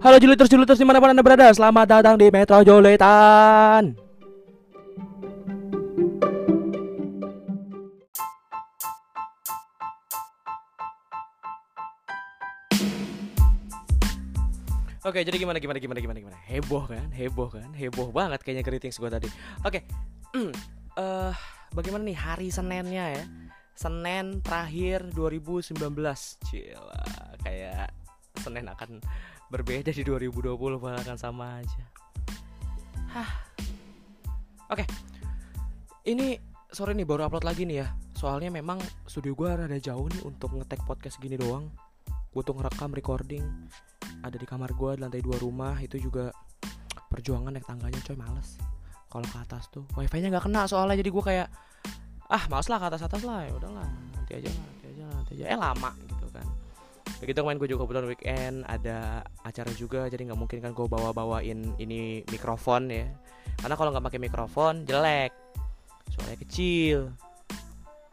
Halo Juliters Juliters di mana pun anda berada Selamat datang di Metro Joletan Oke jadi gimana gimana gimana gimana gimana? Heboh kan? Heboh kan? Heboh banget kayaknya greetings gue tadi. Oke eh Bagaimana nih hari Seninnya ya? Senin terakhir 2019 Cila Kayak Senin akan berbeda di 2020 malah akan sama aja. Hah. Oke. Ini sore nih baru upload lagi nih ya. Soalnya memang studio gue rada jauh nih untuk ngetek podcast gini doang. Gue tuh ngerekam recording. Ada di kamar gue di lantai dua rumah Itu juga perjuangan naik tangganya coy males. Kalau ke atas tuh wifi nya nggak kena soalnya jadi gue kayak ah males lah ke atas atas lah ya udahlah nanti aja lah nanti aja lah nanti aja. Eh lama gitu kan begitu kemarin gue juga kebetulan weekend ada acara juga jadi nggak mungkin kan gue bawa bawain ini mikrofon ya. Karena kalau nggak pakai mikrofon jelek. Soalnya kecil.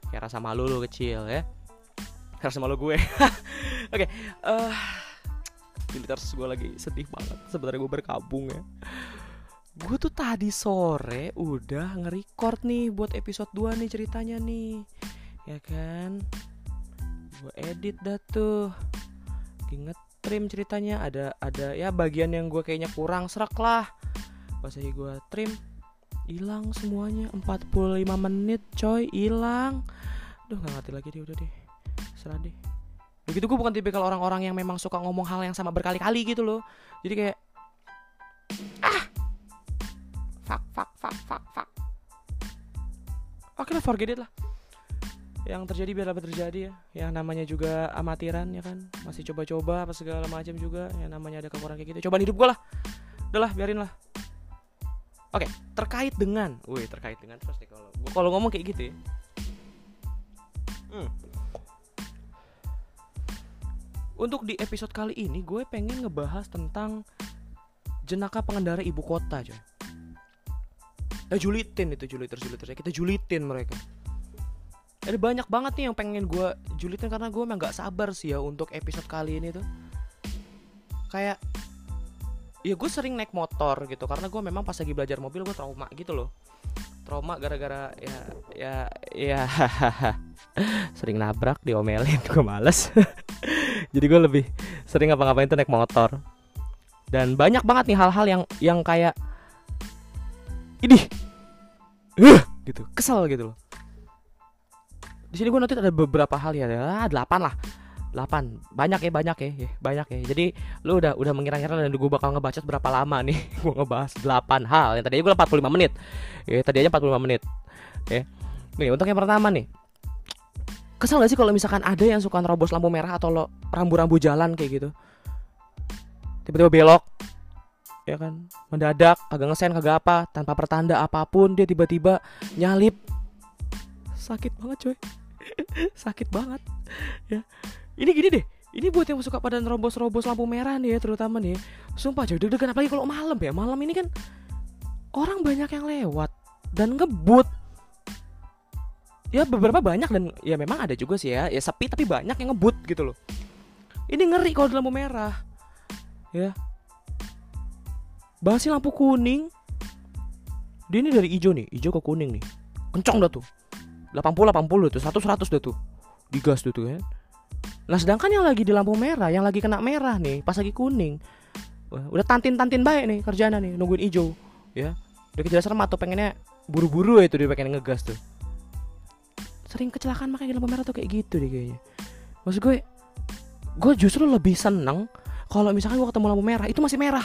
Kayak rasa malu lu kecil ya. Rasa malu gue. Oke okay, uh, gue lagi sedih banget. Sebenarnya gue berkabung ya. Gue tuh tadi sore udah nge-record nih buat episode 2 nih ceritanya nih. Ya kan gue edit dah tuh. Trim ceritanya. Ada ada ya bagian yang gue kayaknya kurang serak lah. Pas lagi gue trim hilang semuanya. 45 menit coy hilang. Duh gak ngerti lagi deh udah deh. Serah deh. Begitu gue bukan tipikal orang-orang yang memang suka ngomong hal yang sama berkali-kali gitu loh. Jadi kayak Ah! Fuck fuck fuck fuck fuck. Oke lah forget it lah yang terjadi biar dapat terjadi ya. Yang namanya juga amatiran ya kan? Masih coba-coba apa segala macam juga. Yang namanya ada kekurangan kayak gitu. Coba hidup gue lah. Udah lah biarin lah. Oke terkait dengan wih terkait dengan terus nih kalau kalau ngomong kayak gitu ya. Hmm. untuk di episode kali ini gue pengen ngebahas tentang jenaka pengendara ibu kota coy. Nah julitin itu juliter juliter kita julitin mereka. Ada banyak banget nih yang pengen gue julitin karena gue emang gak sabar sih ya untuk episode kali ini tuh. Kayak ya gue sering naik motor gitu karena gue memang pas lagi belajar mobil gue trauma gitu loh. Trauma gara-gara ya ya ya sering nabrak diomelin gue males. Jadi gue lebih sering ngapa-ngapain tuh naik motor. Dan banyak banget nih hal-hal yang yang kayak ini uh, gitu kesel gitu loh di sini gue nanti ada beberapa hal ya, ya delapan lah. Delapan. Banyak ya banyak ya, ya banyak ya. Jadi lu udah udah mengira-ngira dan gue bakal ngebaca berapa lama nih? Gue ngebahas delapan hal. Yang tadi gue 45 menit. Ya tadi aja 45 menit. Ya nih untuk yang pertama nih. Kesel gak sih kalau misalkan ada yang suka nerobos lampu merah atau lo rambu-rambu jalan kayak gitu? Tiba-tiba belok ya kan? Mendadak kagak ngesen kagak apa tanpa pertanda apa pun dia tiba-tiba nyalip. Sakit banget coy sakit banget. Ya. Ini gini deh. Ini buat yang suka pada nerobos-robos lampu merah nih ya terutama nih sumpah coy deg-degan apalagi kalau malam ya. Malam ini kan orang banyak yang lewat dan ngebut. Ya beberapa banyak dan ya memang ada juga sih ya. Ya sepi tapi banyak yang ngebut gitu loh. Ini ngeri kalau lampu merah. Ya. Basi lampu kuning. Dia ini dari hijau nih, hijau ke kuning nih. Kencang dah tuh. 80 80 tuh, 100 100 dah tuh. Digas tuh tuh kan. Nah, sedangkan yang lagi di lampu merah, yang lagi kena merah nih, pas lagi kuning. Udah tantin-tantin baik nih kerjaan nih, nungguin hijau, ya. Udah kejelas serem atau pengennya buru-buru ya itu dia pengen ngegas tuh. Sering kecelakaan makanya di lampu merah tuh kayak gitu deh kayaknya. Maksud gue, gue justru lebih seneng kalau misalkan gue ketemu lampu merah itu masih merah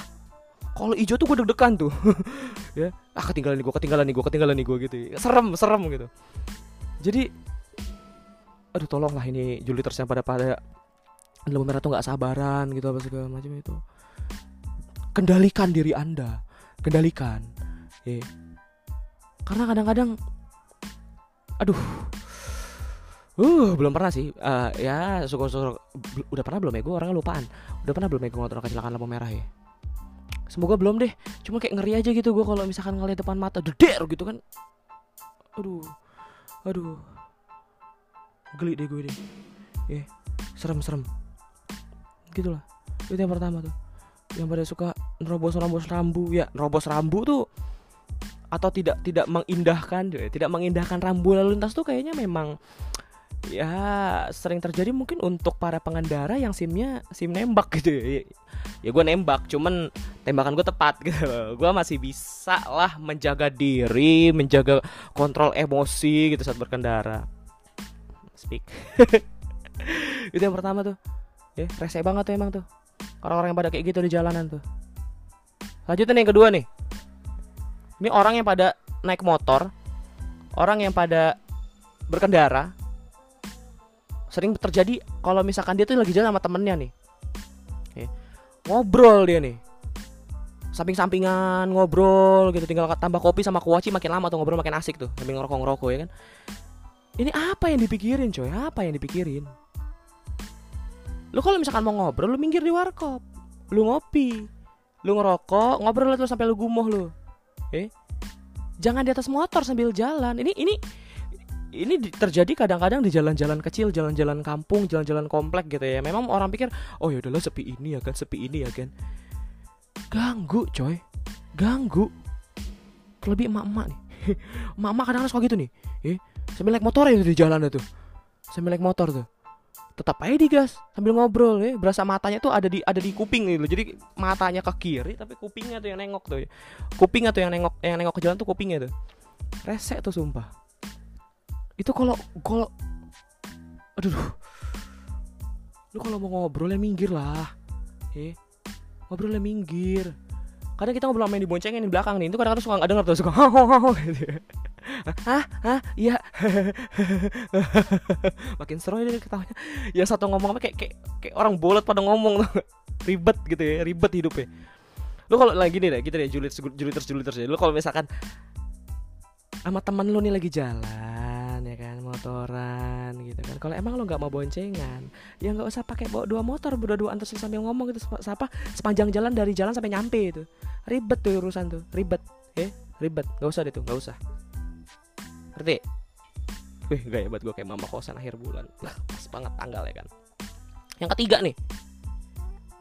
kalau hijau tuh gue deg-degan tuh ya ah ketinggalan nih gue ketinggalan nih gue ketinggalan nih gue gitu serem serem gitu jadi aduh tolong lah ini Juliters yang pada pada lampu merah tuh nggak sabaran gitu apa segala macam itu kendalikan diri anda kendalikan ya karena kadang-kadang aduh Uh, belum pernah sih. Uh, ya, syukur-syukur udah pernah belum ya? Gue orangnya lupaan. Udah pernah belum ya gue ngotor kecelakaan lampu merah ya? semoga belum deh cuma kayak ngeri aja gitu gue kalau misalkan ngeliat depan mata deder gitu kan aduh aduh. Geli deh gue deh. Ya yeah. serem serem gitulah. Itu yang pertama tuh. Yang pada suka nerobos nerobos rambu. Ya nerobos rambu tuh atau tidak tidak mengindahkan ya, tidak mengindahkan rambu lalu lintas tuh kayaknya memang ya sering terjadi mungkin untuk para pengendara yang simnya sim nembak gitu ya, ya gue nembak cuman tembakan gue tepat gitu. Gue masih bisa lah menjaga diri menjaga kontrol emosi gitu saat berkendara. Speak. Itu yang pertama tuh. Ya rese banget tuh emang tuh. Orang-orang yang pada kayak gitu di jalanan tuh. Lanjutin yang kedua nih. Ini orang yang pada naik motor orang yang pada berkendara sering terjadi kalau misalkan dia tuh lagi jalan sama temennya nih. Ya. ngobrol dia nih samping-sampingan ngobrol gitu. Tinggal tambah kopi sama kuaci makin lama tuh ngobrol makin asik tuh. Sambil ngerokok-ngerokok ya kan? Ini apa yang dipikirin coy? Apa yang dipikirin? Lu kalau misalkan mau ngobrol lu minggir di warkop. Lu ngopi lu ngerokok ngobrol tuh sampai lu gumoh lu. Eh? Jangan di atas motor sambil jalan. Ini ini ini terjadi kadang-kadang di jalan-jalan kecil, jalan-jalan kampung, jalan-jalan komplek gitu ya. Memang orang pikir, oh ya udahlah sepi ini ya kan, sepi ini ya kan. Ganggu, coy. Ganggu. Terlebih emak-emak nih. emak-emak kadang-kadang suka gitu nih. Eh, sambil naik motor ya di jalan tuh. Sambil naik motor tuh. Tetap aja digas sambil ngobrol ya. Berasa matanya tuh ada di ada di kuping gitu. Jadi matanya ke kiri tapi kupingnya tuh yang nengok tuh. Ya. Kupingnya tuh yang nengok yang nengok ke jalan tuh kupingnya tuh. Resek tuh sumpah. Itu kalau kalau aduh. Lu kalau mau ngobrol ya minggir lah. Eh, ngobrolnya minggir. Kadang kita ngobrol main di boncengin di belakang nih itu kadang-kadang suka nggak denger tuh suka hahaha gitu hah hah iya. Makin seru ini ketawanya. Yang satu ngomong apa kayak kayak, kayak orang bolot pada ngomong ribet gitu ya ribet hidupnya. Lu kalau lagi nih deh gitu deh julid julid terus julid terus ya. Lu kalau misalkan sama teman lu nih lagi jalan motoran gitu kan. Kalau emang lo nggak mau boncengan ya nggak usah pakai bawa dua motor berdua-duaan terus sambil ngomong gitu siapa sepanjang jalan dari jalan sampai nyampe itu. Ribet tuh urusan tuh ribet eh ribet. Nggak usah deh tuh nggak usah. Ngerti? Wih gaya buat gue kayak mama kosan akhir bulan. Nah pas banget tanggal ya kan. Yang ketiga nih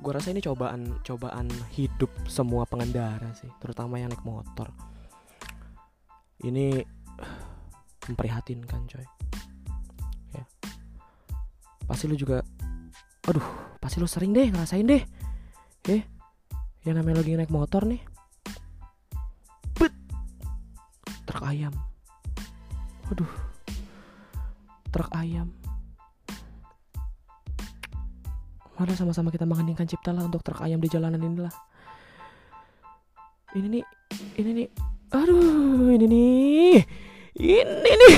Gue rasa ini cobaan cobaan hidup semua pengendara sih Terutama yang naik motor. Ini memprihatinkan coy pasti lu juga aduh pasti lu sering deh ngerasain deh. Eh yang namanya lagi naik motor nih. Bet truk ayam. Aduh truk ayam. Mana sama-sama kita mengheningkan cipta lah untuk truk ayam di jalanan ini lah ini nih ini nih aduh ini nih ini nih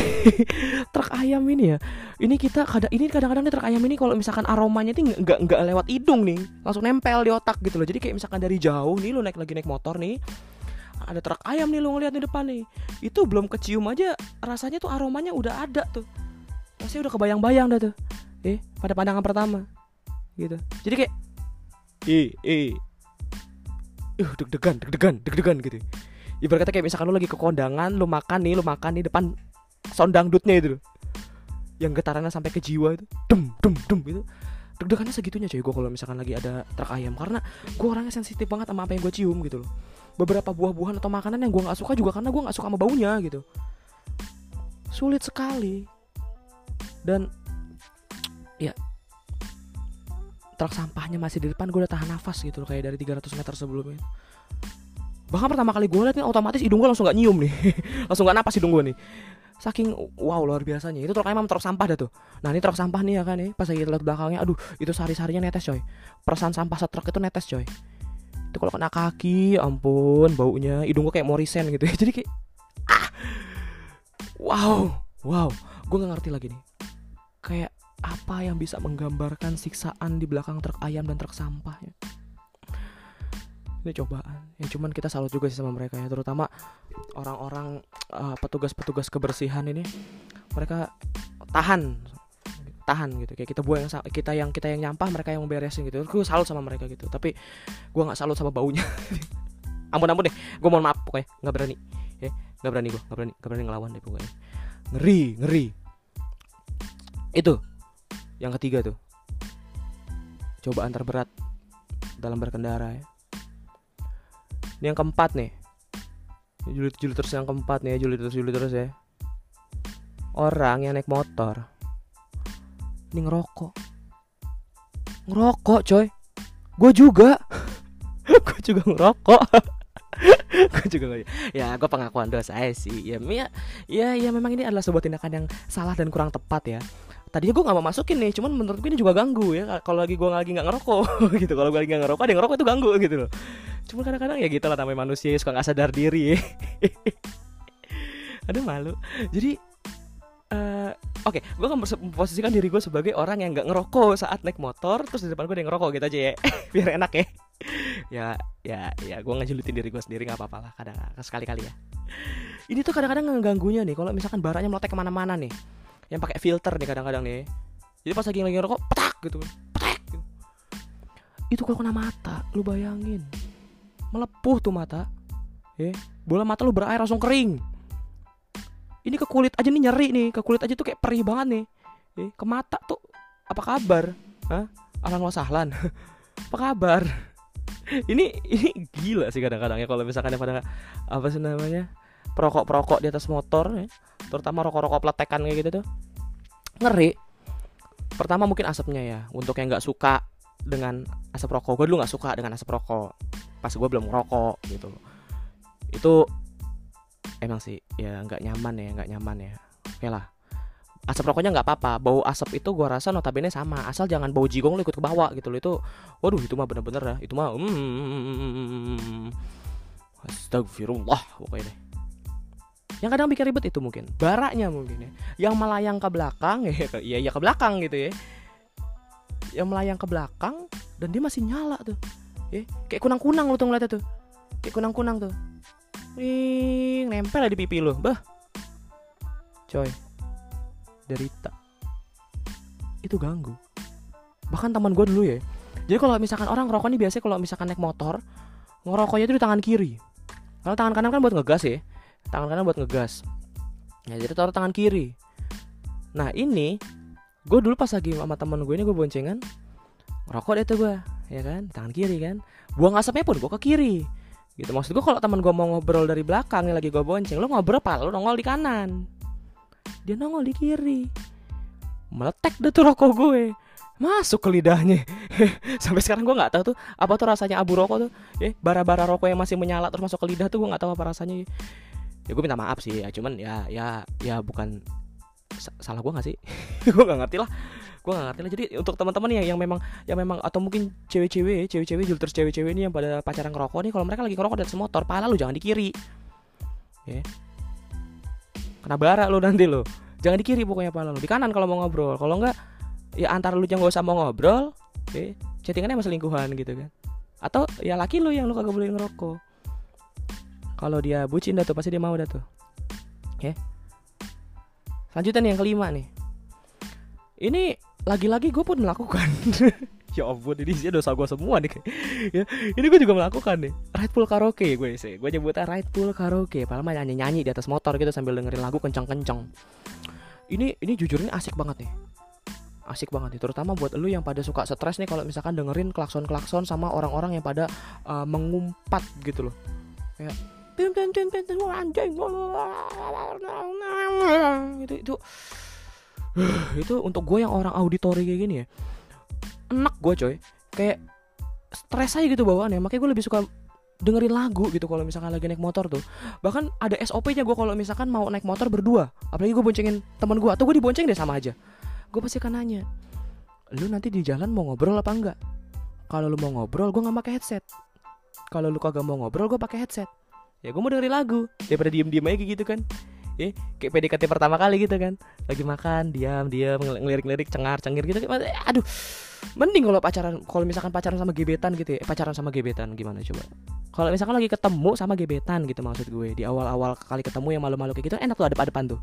truk ayam ini ya. Ini kita kadang ini kadang-kadang nih truk ayam ini kalau misalkan aromanya tuh nggak nggak lewat hidung nih. Langsung nempel di otak gitu loh. Jadi kayak misalkan dari jauh nih lo naik lagi naik motor nih ada truk ayam nih lo ngeliat di depan nih. Itu belum kecium aja rasanya tuh aromanya udah ada tuh. Rasanya udah kebayang-bayang dah tuh. Eh pada pandangan pertama gitu. Jadi kayak eh eh uh deg-degan deg-degan deg-degan gitu ibarat kata kayak misalkan lu lagi ke kondangan lu makan nih lu makan di depan sound dangdutnya itu yang getarannya sampai ke jiwa itu. Dem dem dem itu deg-degannya segitunya cuy gue kalau misalkan lagi ada truk ayam. Karena gue orangnya sensitif banget sama apa yang gue cium gitu loh. Beberapa buah-buahan atau makanan yang gue nggak suka juga karena gue nggak suka sama baunya gitu. Sulit sekali. Dan ya truk sampahnya masih di depan gue udah tahan nafas gitu loh kayak dari 300 meter sebelumnya bahkan pertama kali gue liat nih otomatis hidung gue langsung gak nyium nih. Langsung gak napas hidung gue nih. Saking wow luar biasanya. Itu truk emang truk sampah dah tuh. Nah ini truk sampah nih ya kan nih. Pas lagi lihat belakangnya aduh itu sari-sarinya netes coy. Perasaan sampah setruk itu netes coy. Itu kalau kena kaki ampun baunya hidung gue kayak morisen gitu ya. Jadi kayak ah! Wow wow. Gue nggak ngerti lagi nih. Kayak apa yang bisa menggambarkan siksaan di belakang truk ayam dan truk sampah ya ini cobaan. Ya cuman kita salut juga sih sama mereka ya terutama orang-orang uh, petugas-petugas kebersihan ini. Mereka tahan tahan gitu. Kayak kita buang yang kita yang kita yang nyampah mereka yang beresin gitu. Gue salut sama mereka gitu tapi gue nggak salut sama baunya. Ampun ampun deh gue mohon maaf pokoknya nggak berani. Ya nggak berani gue nggak berani nggak berani ngelawan deh pokoknya. Ngeri ngeri. Itu yang ketiga tuh. Cobaan terberat dalam berkendara ya ini yang keempat nih. Juli juli terus yang keempat nih juli terus juli terus ya. Orang yang naik motor. Ini ngerokok. Ngerokok coy. Gue juga. Gue juga ngerokok. Gue juga nggak ya gue pengakuan dosa sih. Ya ya ya ya memang ini adalah sebuah tindakan yang salah dan kurang tepat ya. Tadinya gue nggak mau masukin nih cuman menurut gue ini juga ganggu ya. Kalau lagi gue lagi nggak ngerokok gitu. Kalau gue lagi nggak ngerokok ada ngerokok itu ganggu gitu loh cuma kadang-kadang ya gitu lah namanya manusia suka nggak sadar diri. Aduh malu. Jadi uh, oke okay, gue akan memposisikan diri gue sebagai orang yang nggak ngerokok saat naik motor terus di depan gue ada yang ngerokok gitu aja ya. Biar enak ya. Ya ya ya gue ngejulitin diri gue sendiri nggak apa-apa lah kadang sekali kali ya. Ini tuh kadang-kadang ngeganggunya nih kalau misalkan baraknya meletek ke mana-mana nih yang pakai filter nih kadang-kadang nih. Jadi pas lagi lagi ngerokok petak gitu. Petak gitu. itu kalau kena mata lu bayangin melepuh tuh mata. Ya bola mata lu berair langsung kering. Ini ke kulit aja nih nyeri nih. Ke kulit aja tuh kayak perih banget nih. Eh, ke mata tuh apa kabar? Hah? Alang wasahlan apa kabar? Ini ini gila sih kadang-kadang ya kalau misalkan pada apa sih namanya perokok-perokok di atas motor ya. Terutama rokok-rokok pletekan kayak gitu tuh. Ngeri. Pertama mungkin asapnya ya untuk yang nggak suka dengan asap rokok. Gue dulu nggak suka dengan asap rokok. Pas gue belum ngerokok gitu. Itu emang sih ya nggak nyaman ya nggak nyaman ya. Oke lah. Asap rokoknya nggak apa-apa. Bau asap itu gua rasa notabene sama. Asal jangan bau jigong lo ikut ke bawah gitu loh. Itu waduh itu mah bener-bener ya itu mah mm, astagfirullah pokoknya deh. Yang kadang bikin ribet itu mungkin. Baraknya mungkin ya. Yang melayang ke belakang ya ya, ya ke belakang gitu ya yang melayang ke belakang dan dia masih nyala tuh ya kayak kunang-kunang lo tuh ngeliatnya tuh kayak kunang-kunang tuh Ring, nempel di pipi lu. Bah. Coy. Derita. Itu ganggu. Bahkan teman gue dulu ya. Jadi kalau misalkan orang ngerokok nih biasanya kalau misalkan naik motor, ngerokoknya itu di tangan kiri. Kalau tangan kanan kan buat ngegas ya. Tangan kanan buat ngegas. Ya jadi taruh tangan kiri. Nah ini gue dulu pas lagi sama teman gue ini gue boncengan ngerokok deh tuh gue ya kan tangan kiri kan. Buang asapnya pun gue ke kiri. Gitu maksud gue kalau teman gue mau ngobrol dari belakang lagi gue bonceng lo ngobrol apa lo nongol di kanan. Dia nongol di kiri. Meletek deh tuh rokok gue. Masuk ke lidahnya. Sampai sekarang gue nggak tahu tuh apa tuh rasanya abu rokok tuh. Ya bara-bara rokok yang masih menyala terus masuk ke lidah tuh gue nggak tahu apa rasanya. Ya gue minta maaf sih ya cuman ya ya ya bukan salah gue nggak sih? Gue nggak ngerti lah. Gue gak ngerti lah. Jadi untuk teman-teman yang yang memang yang memang atau mungkin cewek-cewek cewek-cewek terus cewek-cewek ini yang pada pacaran ngerokok nih kalau mereka lagi ngerokok di atas motor pala lu jangan di kiri. Ya. Yeah. kena bara lu nanti lo jangan di kiri pokoknya pala lu. Di kanan kalau mau ngobrol. Kalau enggak ya antara lu yang gak usah mau ngobrol okay, chattingannya masih lingkuhan gitu kan. Atau ya laki lu yang lu kagak boleh ngerokok. Kalau dia bucin dah tuh pasti dia mau dah tuh. Ya. Selanjutnya nih yang kelima nih ini lagi-lagi gue pun melakukan ya ampun ini sih dosa gue semua nih ya ini gue juga melakukan nih pool karaoke gue sih gue nyebutnya pool karaoke padahal mah nyanyi nyanyi di atas motor gitu sambil dengerin lagu kencang kencang ini ini jujur ini asik banget nih asik banget nih terutama buat lu yang pada suka stres nih kalau misalkan dengerin klakson klakson sama orang-orang yang pada uh, mengumpat gitu loh kayak itu itu itu untuk gue yang orang auditori kayak gini ya enak gue coy. Kayak stres aja gitu bawaannya. Makanya gue lebih suka dengerin lagu gitu kalau misalkan lagi naik motor tuh. Bahkan ada SOP-nya gue kalau misalkan mau naik motor berdua. Apalagi gue boncengin teman gue. Atau gue dibonceng deh sama aja. Gue pasti akan nanya lu nanti di jalan mau ngobrol apa enggak? Kalau lu mau ngobrol gue nggak pakai headset. Kalau lu kagak mau ngobrol gue pakai headset. Ya gue mau dengerin lagu. Daripada diem diem aja gitu kan ya kayak PDKT pertama kali gitu kan. Lagi makan diam diam ngelirik-ngelirik cengar cengir gitu. Aduh mending kalau pacaran kalau misalkan pacaran sama gebetan gitu ya. Eh, pacaran sama gebetan gimana coba? Kalau misalkan lagi ketemu sama gebetan gitu maksud gue di awal-awal kali ketemu yang malu-malu kayak gitu enak tuh ada pada depan tuh.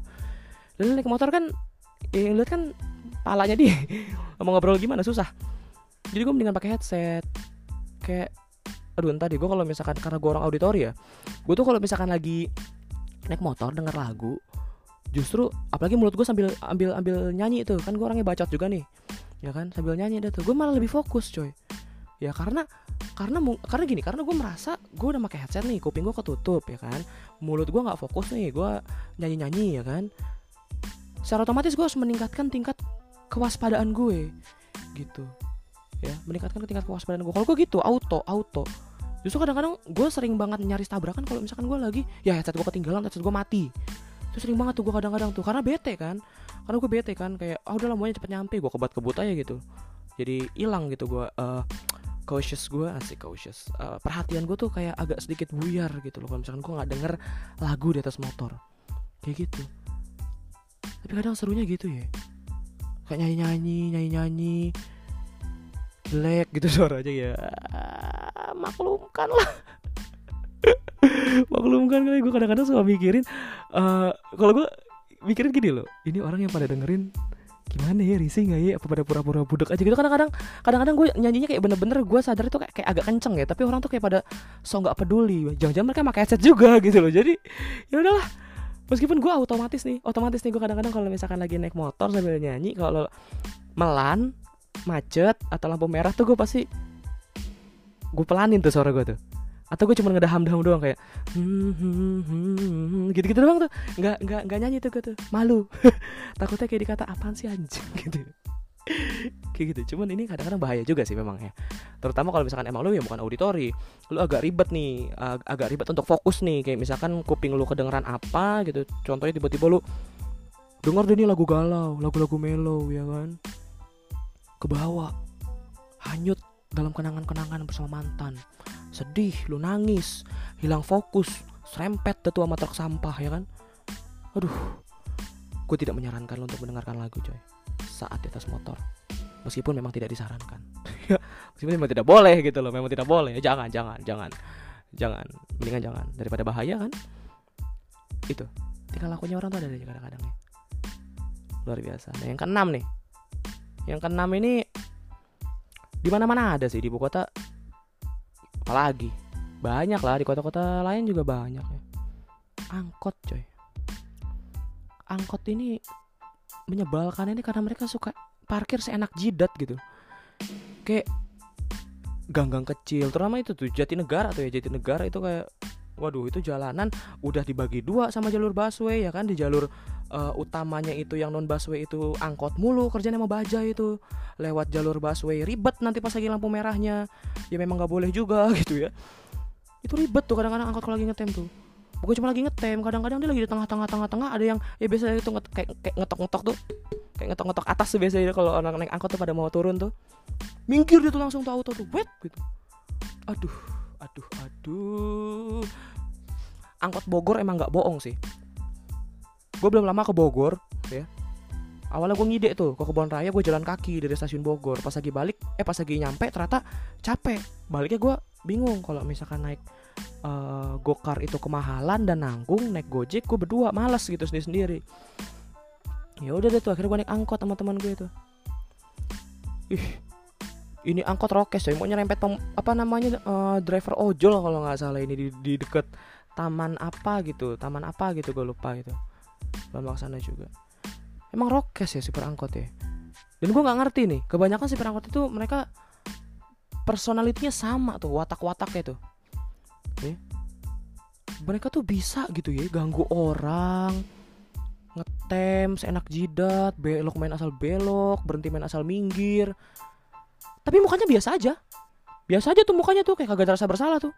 Lalu naik motor kan ya lihat kan palanya dia. Mau ngobrol gimana? Susah. Jadi gue mendingan pakai headset. Kayak aduh entah deh gue kalau misalkan karena gue orang auditori ya gue tuh kalau misalkan lagi naik motor denger lagu. Justru apalagi mulut gue sambil ambil ambil nyanyi itu kan gue orangnya bacot juga nih. Ya kan sambil nyanyi deh tuh. Gue malah lebih fokus coy. Ya karena karena karena gini karena gue merasa gue udah pakai headset nih kuping gue ketutup ya kan. Mulut gue nggak fokus nih gue nyanyi nyanyi ya kan. Secara otomatis gue harus meningkatkan tingkat kewaspadaan gue gitu. Ya meningkatkan tingkat kewaspadaan gue kalau gue gitu auto auto justru kadang-kadang gue sering banget nyaris tabrakan kalau misalkan gue lagi ya headset gue ketinggalan headset gue mati. Itu sering banget tuh gue kadang-kadang tuh karena bete kan. Karena gue bete kan kayak ah udah lah cepet nyampe gue kebat kebut aja gitu. Jadi hilang gitu gue uh, cautious gue asik cautious. Uh, perhatian gue tuh kayak agak sedikit buyar gitu loh kalau misalkan gue nggak denger lagu di atas motor. Kayak gitu. Tapi kadang serunya gitu ya. Kayak nyanyi nyanyi nyanyi nyanyi jelek gitu suaranya ya. Maklumkan lah. Maklumkan kali gue kadang-kadang suka mikirin uh, kalau gue mikirin gini loh ini orang yang pada dengerin gimana ya risih nggak ya? Apa pada pura-pura budek aja? Gitu. Kadang-kadang kadang-kadang gue nyanyinya kayak bener-bener gue sadar itu kayak, kayak agak kenceng ya tapi orang tuh kayak pada so nggak peduli. Jangan-jangan mereka pakai headset juga gitu loh. Jadi ya udahlah. Meskipun gue otomatis nih otomatis nih gue kadang-kadang kalau misalkan lagi naik motor sambil nyanyi kalau melan macet atau lampu merah tuh gue pasti gue pelanin tuh suara gue tuh. Atau gue cuma ngedaham-daham doang kayak hmm, hmm, hmm, gitu-gitu doang tuh. Nggak nggak nggak nyanyi tuh gue tuh. Malu. Takutnya kayak dikata apaan sih anjing? Gitu. Kayak gitu. Cuman ini kadang-kadang bahaya juga sih memang ya. Terutama kalau misalkan emang lu ya bukan auditori lu agak ribet nih ag agak ribet untuk fokus nih. Kayak misalkan kuping lu kedengeran apa gitu. Contohnya tiba-tiba lu denger deh nih lagu galau lagu-lagu mellow ya kan kebawa hanyut dalam kenangan-kenangan bersama mantan. Sedih lu nangis hilang fokus serempet sama truk sampah ya kan? Aduh gue tidak menyarankan lo untuk mendengarkan lagu coy. Saat di atas motor. Meskipun memang tidak disarankan. Meskipun memang tidak boleh gitu loh memang tidak boleh. Jangan jangan jangan. Jangan. Mendingan jangan. Daripada bahaya kan? Itu. Tinggal lakunya orang tuh ada kadang-kadang ya luar biasa. Nah yang keenam nih yang keenam ini di mana mana ada sih di ibu kota. Apalagi banyak lah di kota-kota lain juga banyak ya. Angkot coy. Angkot ini menyebalkan ini karena mereka suka parkir seenak jidat gitu. Kayak ganggang kecil terutama itu tuh Jatinegara tuh ya Jatinegara itu kayak waduh itu jalanan udah dibagi dua sama jalur busway ya kan? Di jalur uh, utamanya itu yang non busway itu angkot mulu kerjanya mau baja itu. Lewat jalur busway ribet nanti pas lagi lampu merahnya. Ya memang nggak boleh juga gitu ya. Itu ribet tuh kadang-kadang angkot kalau lagi ngetem tuh. Bukan cuma lagi ngetem kadang-kadang dia lagi di tengah-tengah tengah-tengah ada yang ya biasanya itu nget, kayak, kayak ngetok-ngetok tuh. Kayak ngetok-ngetok atas tuh biasanya kalau orang naik angkot tuh pada mau turun tuh. Minggir dia tuh langsung tuh auto tuh wet gitu. Aduh aduh aduh angkot Bogor emang nggak bohong sih. Gue belum lama ke Bogor ya. Awalnya gue ngide tuh ke kebun raya gue jalan kaki dari stasiun Bogor. Pas lagi balik eh pas lagi nyampe ternyata capek. Baliknya gue bingung kalau misalkan naik uh, gokar itu kemahalan dan nanggung naik gojek gue berdua males gitu sendiri sendiri ya udah deh tuh akhirnya gue naik angkot sama teman gue itu. Ih ini angkot rokes ya mau nyerempet pem, apa namanya uh, driver ojol kalau nggak salah ini di, di deket taman apa gitu taman apa gitu gue lupa gitu. Bambang sana juga. Emang rokes ya super angkot ya? Dan gue nggak ngerti nih kebanyakan super angkot itu mereka personalitinya sama tuh watak-wataknya tuh. Ya. mereka tuh bisa gitu ya ganggu orang ngetem seenak jidat belok main asal belok berhenti main asal minggir. Tapi mukanya biasa aja. Biasa aja tuh mukanya tuh kayak kagak terasa bersalah tuh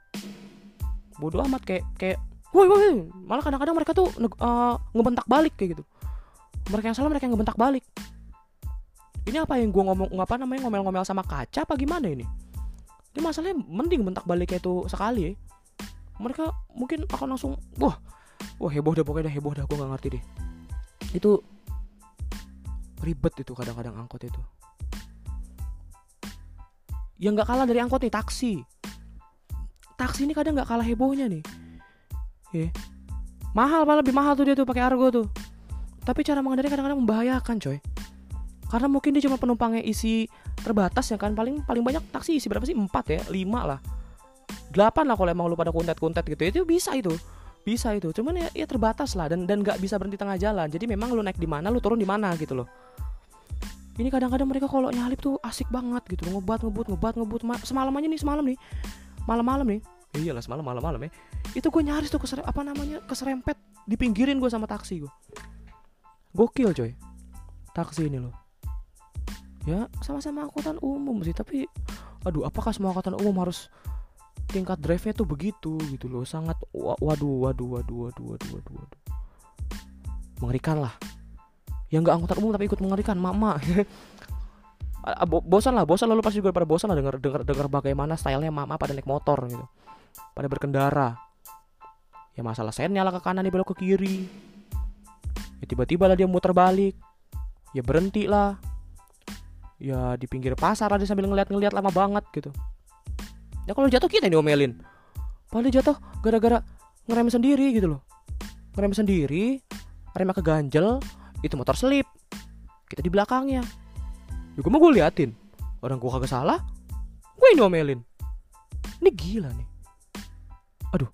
bodoh amat kayak kayak woi woi malah kadang-kadang mereka tuh uh, ngebentak balik kayak gitu. Mereka yang salah mereka yang ngebentak balik. Ini apa yang gue ngomong apa namanya ngomel-ngomel sama kaca apa gimana ini? Ini masalahnya mending bentak balik kayak itu sekali ya mereka mungkin akan langsung wah wah heboh deh pokoknya dah heboh dah gue nggak ngerti deh. Itu ribet itu kadang-kadang angkot itu. Yang nggak kalah dari angkot nih taksi taksi ini kadang nggak kalah hebohnya nih. Yeah. mahal malah lebih mahal tuh dia tuh pakai argo tuh. Tapi cara mengendarai kadang-kadang membahayakan coy. Karena mungkin dia cuma penumpangnya isi terbatas ya kan. Paling paling banyak taksi isi berapa sih? Empat ya? Lima lah. Delapan lah kalau emang lu pada kuntet-kuntet gitu. Itu bisa itu. Bisa itu. Cuman ya, ya terbatas lah dan dan nggak bisa berhenti tengah jalan. Jadi memang lu naik di mana lu turun di mana gitu loh. Ini kadang-kadang mereka kalau nyalip tuh asik banget gitu. Ngebat ngebut ngebat ngebut. Semalam aja nih semalam nih malam-malam nih. Ya iyalah semalam malam-malam ya. Itu gue nyaris tuh keser apa namanya keserempet dipinggirin gue sama taksi gue gokil coy. Taksi ini loh. Ya sama-sama angkutan umum sih tapi aduh apakah semua angkutan umum harus tingkat drive-nya tuh begitu gitu loh? Sangat waduh waduh waduh waduh waduh waduh, waduh. mengerikan lah. Yang nggak angkutan umum tapi ikut mengerikan mama bosan lah bosan lalu pasti juga pada bosan lah dengar dengar dengar bagaimana stylenya mama pada naik motor gitu. Pada berkendara. Ya masalah sen nyala ke kanan dia belok ke kiri. Ya tiba-tiba lah dia muter balik. Ya berhenti lah. Ya di pinggir pasar aja sambil ngeliat-ngeliat lama banget gitu. Ya kalau jatuh kita yang diomelin. Padahal jatuh gara-gara ngerem sendiri gitu loh. Ngerem sendiri remnya keganjel itu motor selip. Kita di belakangnya juga mau gue liatin. Orang gue kagak salah gue ini omelin ini gila nih. Aduh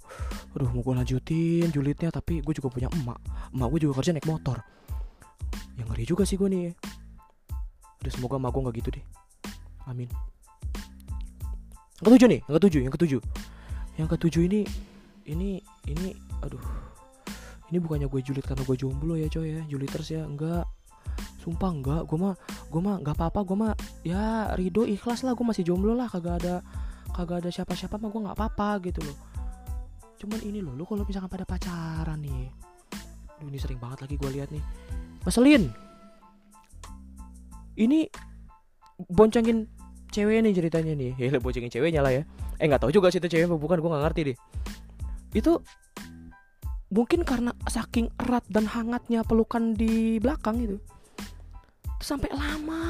aduh mau gue lanjutin julidnya tapi gue juga punya emak. Emak gue juga kerja naik motor. Yang ngeri juga sih gue nih. Aduh semoga emak gue gak gitu deh. Amin. Yang ketujuh nih yang ketujuh yang ketujuh. Yang ketujuh ini ini ini aduh. Ini bukannya gue julid karena gue jomblo ya coy ya. Juliters ya enggak sumpah enggak gue mah gue mah nggak apa-apa gue mah ya ridho ikhlas lah gue masih jomblo lah kagak ada kagak ada siapa-siapa mah gue nggak apa-apa gitu loh. Cuman ini loh lu kalau misalkan pada pacaran nih Duh, ini sering banget lagi gue lihat nih Maselin! Ini boncengin cewek nih ceritanya nih ya boncengin ceweknya lah ya. Eh nggak tahu juga sih itu cewek bukan gue nggak ngerti deh. Itu mungkin karena saking erat dan hangatnya pelukan di belakang gitu sampai lama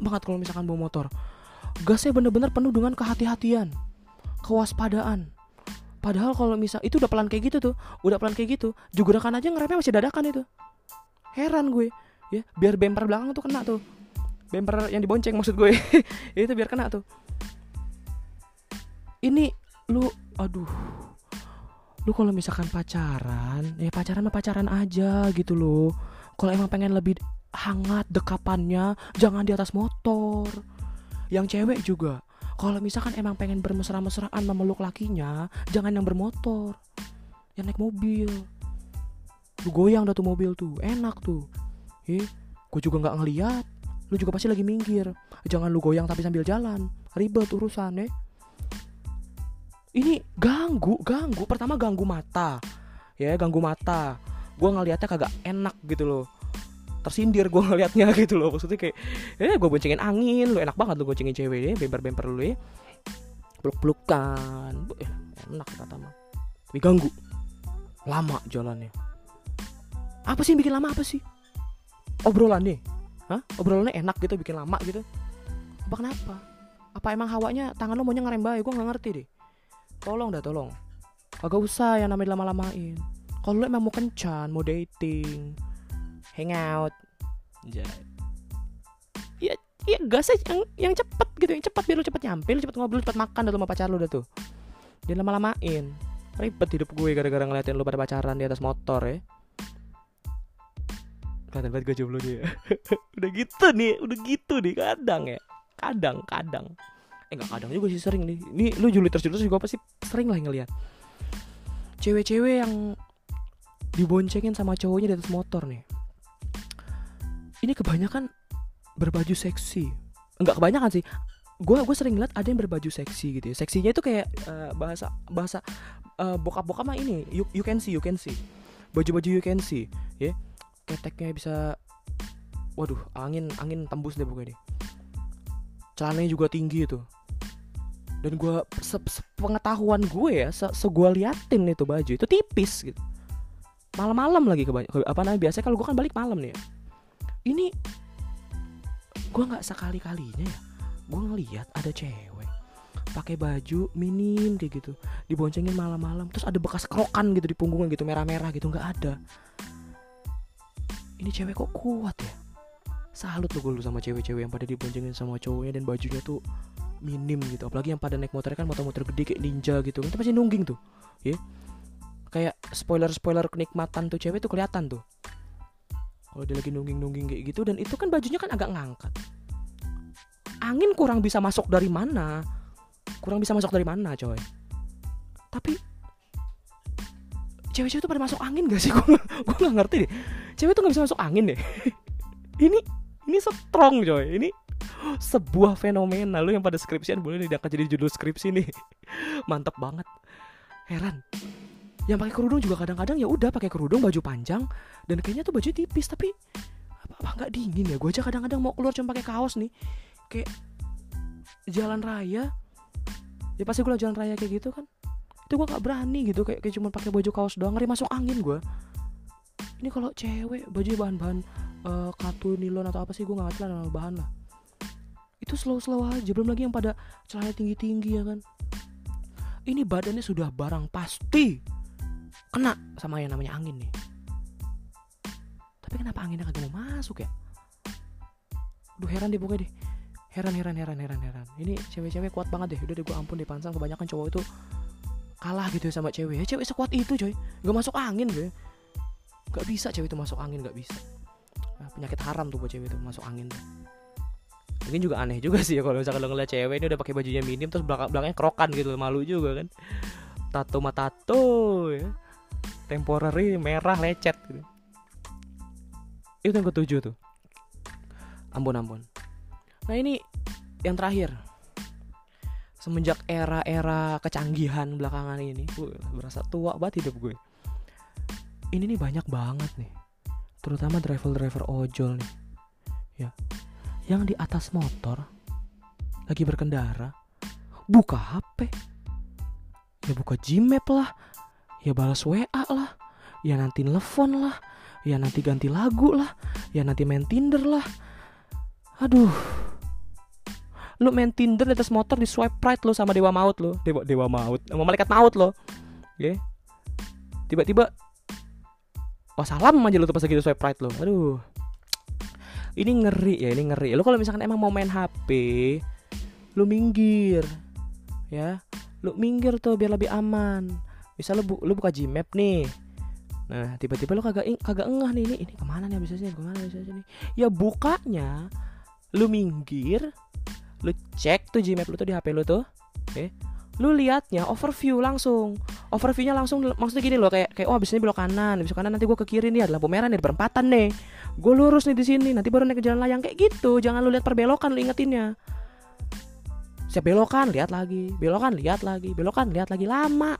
banget kalau misalkan bawa motor. Gasnya bener-bener penuh dengan kehati-hatian kewaspadaan. Padahal kalau misal itu udah pelan kayak gitu tuh udah pelan kayak gitu juga kan aja ngeremnya masih dadakan itu. Heran gue ya biar bemper belakang tuh kena tuh. Bemper yang dibonceng maksud gue itu biar kena tuh. Ini lu aduh. Lu kalau misalkan pacaran ya pacaran mah pacaran aja gitu loh. Kalau emang pengen lebih hangat dekapannya jangan di atas motor. Yang cewek juga kalau misalkan emang pengen bermesra-mesraan memeluk lakinya jangan yang bermotor. Yang naik mobil. Lu goyang dah tuh mobil tuh enak tuh. Eh gue juga nggak ngeliat. Lu juga pasti lagi minggir. Jangan lu goyang tapi sambil jalan. Ribet urusan eh. Ini ganggu ganggu. Pertama ganggu mata. Ya ganggu mata. Gue ngelihatnya kagak enak gitu loh tersindir gue ngelihatnya gitu loh. Maksudnya kayak eh gue boncengin angin lo enak banget lo boncengin cewek deh bemper bemper lu ya. Peluk pelukan eh, enak kata mah. Tapi ganggu. Lama jalannya. Apa sih yang bikin lama? Apa sih? Obrolan nih Hah? obrolannya enak gitu bikin lama gitu. Apa kenapa? Apa emang hawanya tangan lo maunya ngerem bayi gue nggak ngerti deh. Tolong dah tolong. Kagak usah yang namanya lama-lamain kalau lu emang mau kencan mau dating hangout. Ya ya ya gas aja yang yang cepet gitu yang cepet biar lu cepet nyampe lu cepet ngobrol cepet makan dah sama pacar lu udah tuh. Jangan lama-lamain. Ribet hidup gue gara-gara ngeliatin lu pada pacaran di atas motor ya. Kelihatan banget gue jomblo ya. udah gitu nih udah gitu nih kadang ya. Kadang kadang. Eh nggak kadang juga sih sering nih. Ini lu Juli terus juga pasti sering lah ngeliat. Cewek-cewek yang diboncengin sama cowoknya di atas motor nih ini kebanyakan berbaju seksi. Enggak kebanyakan sih. Gue gue sering lihat ada yang berbaju seksi gitu ya. Seksinya itu kayak uh, bahasa bahasa uh, bokap bokap mah ini you, you can see you can see. Baju baju you can see ya. Yeah? keteknya bisa waduh angin angin tembus deh pokoknya deh. Celananya juga tinggi itu. Dan gue se pengetahuan gue ya se, se gue liatin itu baju itu tipis gitu. Malam-malam lagi ke, ke apa namanya biasanya kalau gue kan balik malam nih ya. Ini gue nggak sekali kalinya ya. Gue ngeliat ada cewek pakai baju minim kayak gitu diboncengin malam-malam terus ada bekas kerokan gitu di punggungnya gitu merah-merah gitu nggak ada. Ini cewek kok kuat ya? Salut tuh gue sama cewek-cewek yang pada diboncengin sama cowoknya dan bajunya tuh minim gitu. Apalagi yang pada naik motor kan motor-motor gede kayak ninja gitu kan pasti nungging tuh ya. Yeah? kayak spoiler spoiler kenikmatan tuh cewek tuh kelihatan tuh kalau dia lagi nungging nungging kayak gitu dan itu kan bajunya kan agak ngangkat. Angin kurang bisa masuk dari mana? Kurang bisa masuk dari mana coy? Tapi cewek-cewek tuh pada masuk angin gak sih? Gue gue nggak ngerti deh. Cewek tuh nggak bisa masuk angin deh. Ini ini strong coy. Ini sebuah fenomena. Lu yang pada skripsian boleh diangkat jadi judul skripsi nih. Mantep banget. Heran yang pakai kerudung juga kadang-kadang ya udah pakai kerudung baju panjang dan kayaknya tuh baju tipis tapi apa apa nggak dingin ya? Gue aja kadang-kadang mau keluar cuma pakai kaos nih. Kayak jalan raya ya pasti gue jalan raya kayak gitu kan. Itu gue nggak berani gitu kayak, kayak cuma pakai baju kaos doang ngeri masuk angin gue ini kalau cewek baju bahan-bahan uh, katun nilon atau apa sih gue nggak ngerti lah bahan lah. Itu slow-slow aja belum lagi yang pada celana tinggi-tinggi ya kan. Ini badannya sudah barang pasti kena sama yang namanya angin nih. Tapi kenapa anginnya kagak mau masuk ya? Duh heran deh pokoknya deh. Heran heran heran heran heran. Ini cewek-cewek kuat banget deh. Udah deh gue ampun deh pansang kebanyakan cowok itu Kalah gitu ya sama cewek. Ya Cewek sekuat itu coy. Gak masuk angin gue Gak bisa cewek itu masuk angin gak bisa. Nah, Penyakit haram tuh buat cewek itu masuk angin tuh. Mungkin juga aneh juga sih ya kalau misalkan lo ngeliat cewek ini udah pakai bajunya minim terus belakang belakangnya kerokan gitu malu juga kan. Tato mata tato ya temporary merah lecet gitu. itu yang ketujuh tuh. Ampun ampun. Nah ini yang terakhir. Semenjak era-era kecanggihan belakangan ini gue berasa tua banget hidup gue. Ini nih banyak banget nih terutama driver-driver ojol nih ya. Yang di atas motor lagi berkendara buka HP ya buka Gmap lah ya balas WA lah. Ya nanti nelfon lah. Ya nanti ganti lagu lah. Ya nanti main Tinder lah. Aduh. Lu main Tinder di atas motor di swipe right lo sama dewa maut lo dewa dewa maut. Sama malaikat maut lo. Ya. Yeah. tiba-tiba oh salam aja lo tuh pas lagi swipe right lo aduh. Ini ngeri ya ini ngeri. Lu kalau misalkan emang mau main HP lu minggir. Ya. Lu minggir tuh biar lebih aman misal lu, bu lu buka Gmap nih. Nah tiba-tiba lu kagak kagak engah nih ini ini ke mana nih bisa sih ke mana bisa sih ya bukanya lu minggir lu cek tuh Gmap lu tuh di HP lu tuh oke? Okay? lu liatnya overview langsung. Overviewnya langsung maksudnya gini loh kayak kayak oh abis ini belok kanan abis kanan nanti gue ke kiri nih ada lampu merah nih perempatan nih. Gue lurus nih di sini nanti baru naik ke jalan layang kayak gitu. Jangan lu lihat perbelokan lu ingetinnya. Siap belokan lihat lagi. Belokan lihat lagi. Belokan lihat lagi. Lama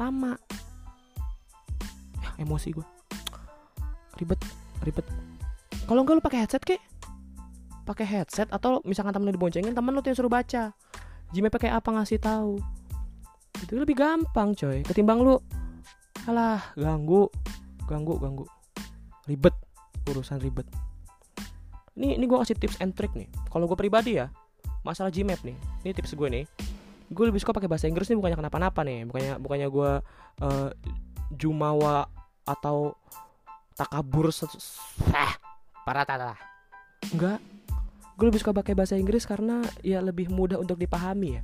lama. Ya, emosi gue ribet ribet. Kalau enggak lu pakai headset kek pakai headset atau misalkan temen diboncengin temen lu tuh yang suruh baca. Jimmy pakai apa ngasih tahu? Itu lebih gampang coy. Ketimbang lu alah ganggu ganggu ganggu. Ribet urusan ribet. Ini ini gue kasih tips and trick nih. Kalau gue pribadi ya masalah Gmap nih. Ini tips gue nih gue lebih suka pakai bahasa Inggris nih bukannya kenapa-napa nih. Bukannya bukannya gue uh, jumawa atau takabur eh, para tata enggak. Gue lebih suka pakai bahasa Inggris karena ya lebih mudah untuk dipahami ya.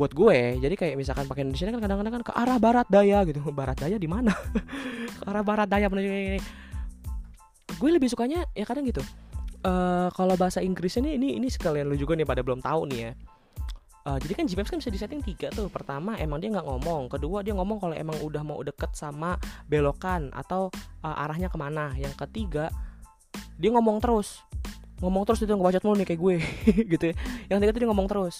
Buat gue jadi kayak misalkan pakai Indonesia kan kadang-kadang kan ke arah barat daya gitu. Barat daya di mana? Ke arah barat daya ini gue lebih sukanya ya kadang gitu. Uh, kalau bahasa Inggrisnya nih ini ini sekalian lu juga nih pada belum tahu nih ya uh, jadi kan Gmaps kan bisa disetting tiga tuh. Pertama emang dia nggak ngomong. Kedua dia ngomong kalau emang udah mau deket sama belokan atau uh, arahnya ke mana. Yang ketiga dia ngomong terus. Ngomong terus itu ngebacot mulu nih kayak gue. Gitu ya. Yang ketiga tuh dia ngomong terus.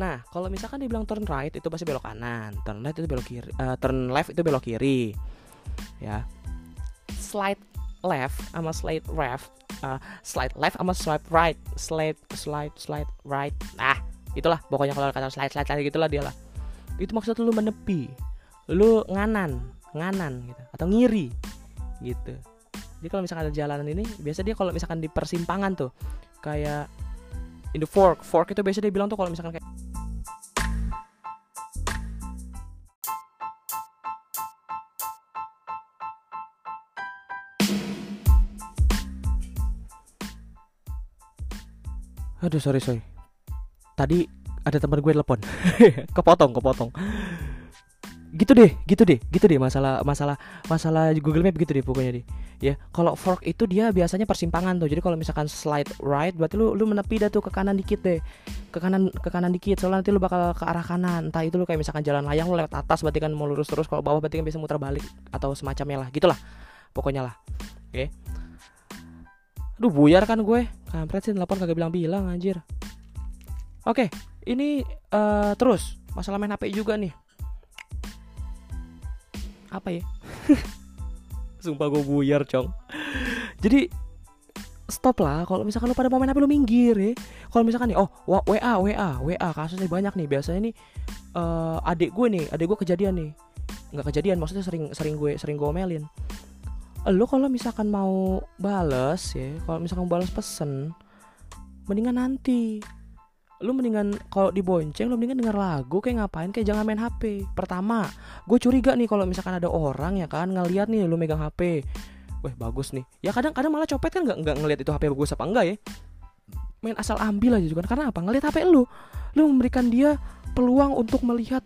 Nah kalau misalkan dibilang turn right itu pasti belok kanan. Turn left itu belok kiri uh, turn left itu belok kiri. Ya. Slide left sama slide left uh, slide left sama swipe right. Slide slide slide right. Nah itulah pokoknya kalau kata slide slide slide gitulah dia lah. Itu maksud lu menepi. Lu nganan nganan gitu atau ngiri gitu. Jadi kalau misalkan ada jalanan ini biasa dia kalau misalkan di persimpangan tuh kayak in the fork fork itu biasa dia bilang tuh kalau misalkan kayak Aduh sorry sorry Tadi ada teman gue telepon. Kepotong kepotong. Gitu deh gitu deh gitu deh masalah masalah masalah Google Map gitu deh pokoknya deh. Ya kalau fork itu dia biasanya persimpangan tuh. Jadi kalau misalkan slide right berarti lu lu menepi dah tuh ke kanan dikit deh. Ke kanan ke kanan dikit soalnya nanti lu bakal ke arah kanan. Entah itu lu kayak misalkan jalan layang lu lewat atas berarti kan mau lurus terus. Kalau bawah berarti kan bisa muter balik atau semacamnya lah. Gitulah pokoknya lah. Oke. Okay. aduh buyar kan gue. Kampret sih telepon kagak bilang-bilang anjir oke ini uh, terus masalah main HP juga nih. Apa ya? Sumpah gue buyar cong. Jadi stop lah kalau misalkan lu pada momen HP lu minggir ya. Kalau misalkan nih oh WA WA WA kasusnya banyak nih. Biasanya nih uh, adik gue nih adik gue kejadian nih. Nggak kejadian maksudnya sering sering gue sering gue omelin. Lo kalau misalkan mau bales ya kalau misalkan mau bales pesen mendingan nanti lu mendingan kalau dibonceng lu mendingan denger lagu kayak ngapain kayak jangan main HP pertama gue curiga nih kalau misalkan ada orang ya kan ngeliat nih lu megang HP wah bagus nih. Ya kadang kadang malah copet kan nggak nggak ngeliat itu HP bagus apa enggak ya? Main asal ambil aja juga karena apa? Ngeliat HP lu. Lu memberikan dia peluang untuk melihat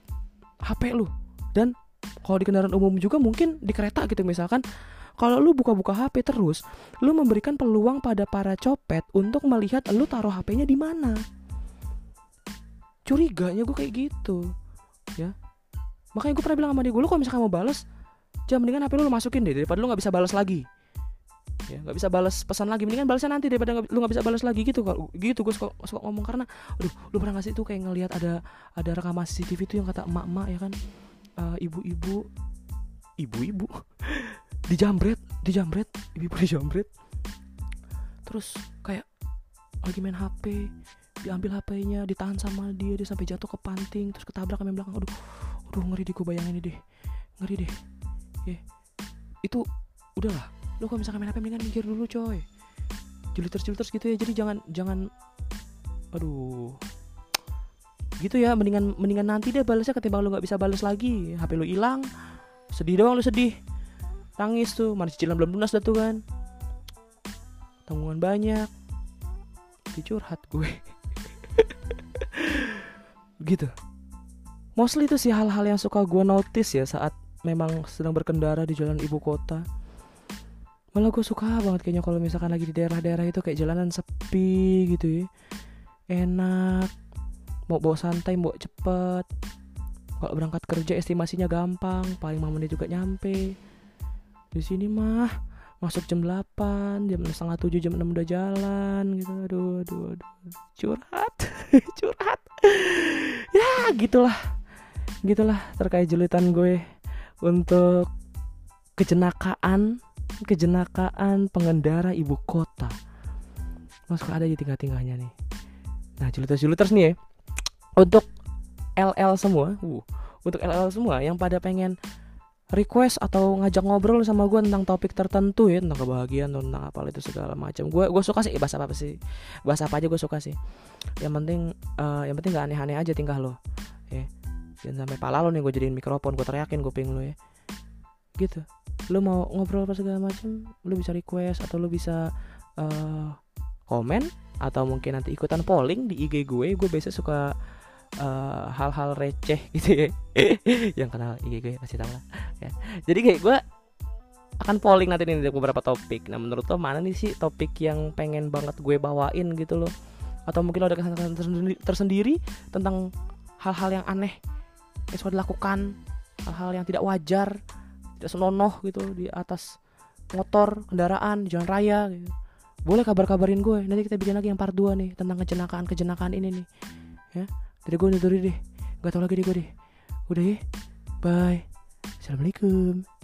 HP lu. Dan kalau di kendaraan umum juga mungkin di kereta gitu misalkan kalau lu buka-buka HP terus, lu memberikan peluang pada para copet untuk melihat lu taruh HP-nya di mana curiganya gue kayak gitu ya. Makanya gue pernah bilang sama dia gue lu kalau misalkan mau balas jangan mendingan HP lu, lu masukin deh daripada lu nggak bisa balas lagi. Ya nggak bisa balas pesan lagi mendingan balasnya nanti daripada gak, lu nggak bisa balas lagi gitu kalau gitu gue suka, suka ngomong. Karena aduh lu pernah ngasih tuh kayak ngelihat ada ada rekaman CCTV itu yang kata emak-emak ya kan? Uh, ibu-ibu ibu-ibu dijambret dijambret ibu-ibu dijambret. Terus kayak lagi main HP diambil HP-nya ditahan sama dia dia sampai jatuh ke panting terus ketabrak kami belakang. Aduh aduh ngeri deh gue bayangin ini deh. Ngeri deh. Ya. Yeah. itu udahlah. Lo kalau misalkan main HP mendingan mikir dulu coy. Juliters juliters gitu ya. Jadi jangan jangan aduh. Gitu ya mendingan mendingan nanti deh balasnya ketimbang lu nggak bisa balas lagi. HP lu hilang sedih doang lu sedih. Tangis tuh mana cicilan belum lunas dah tuh kan. Tanggungan banyak. Dicurhat gue gitu. Mostly itu sih hal-hal yang suka gue notice ya saat memang sedang berkendara di jalan ibu kota. Malah gue suka banget kayaknya kalau misalkan lagi di daerah-daerah itu kayak jalanan sepi gitu ya. Enak. Mau bawa santai mau cepet. Kalau berangkat kerja estimasinya gampang paling menit juga nyampe. Di sini mah masuk jam 8 jam setengah tujuh jam 6 udah jalan gitu. Aduh aduh aduh. Curhat curhat. Ya gitulah. Gitulah terkait julitan gue untuk kejenakaan kejenakaan pengendara ibu kota. Masuk ada di tingkah-tingkahnya nih? Nah juliters juliters nih ya. Untuk LL semua uh, untuk LL semua yang pada pengen request atau ngajak ngobrol sama gue tentang topik tertentu ya tentang kebahagiaan tentang apa itu segala macam. Gue gue suka sih bahasa apa sih? Bahasa apa aja gue suka sih. Yang penting uh, yang penting gak aneh-aneh aja tingkah lo ya. Jangan sampai pala lo nih gue jadiin mikrofon gue teriakin kuping lo ya. Gitu. Lo mau ngobrol apa segala macam lo bisa request atau lo bisa uh, komen atau mungkin nanti ikutan polling di IG gue. Gue biasa suka Eh, hal-hal uh, receh gitu ya. Yang kenal IG gue pasti tahu lah ya. jadi kayak gue akan polling nanti nih beberapa topik. Nah menurut lo mana nih sih topik yang pengen banget gue bawain gitu loh atau mungkin lo ada kesan tersendiri, tersendiri tentang hal-hal yang aneh yang sudah dilakukan hal-hal yang tidak wajar tidak senonoh gitu di atas motor kendaraan di jalan raya gitu. Boleh kabar-kabarin gue. Nanti kita bikin lagi yang part 2 nih tentang kejenakaan kejenakaan ini nih ya dari gue diri deh Gak tau lagi deh gue deh. Udah ya. Bye. Assalamualaikum